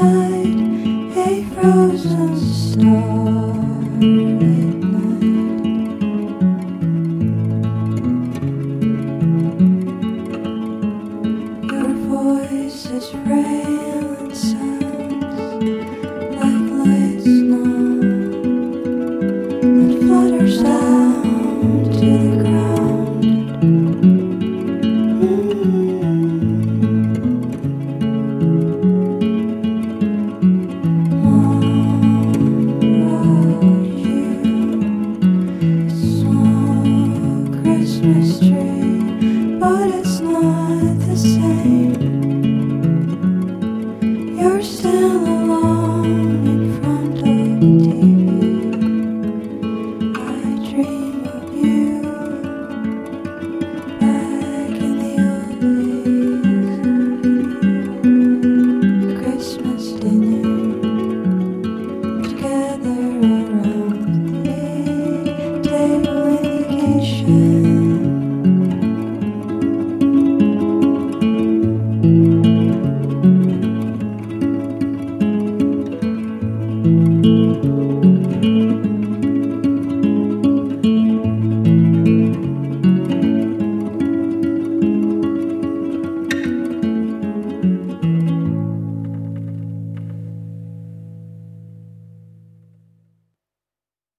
a frozen starlit night. Your voice is rain and sounds like light snow that flutters down to the ground. but it's not the same. You're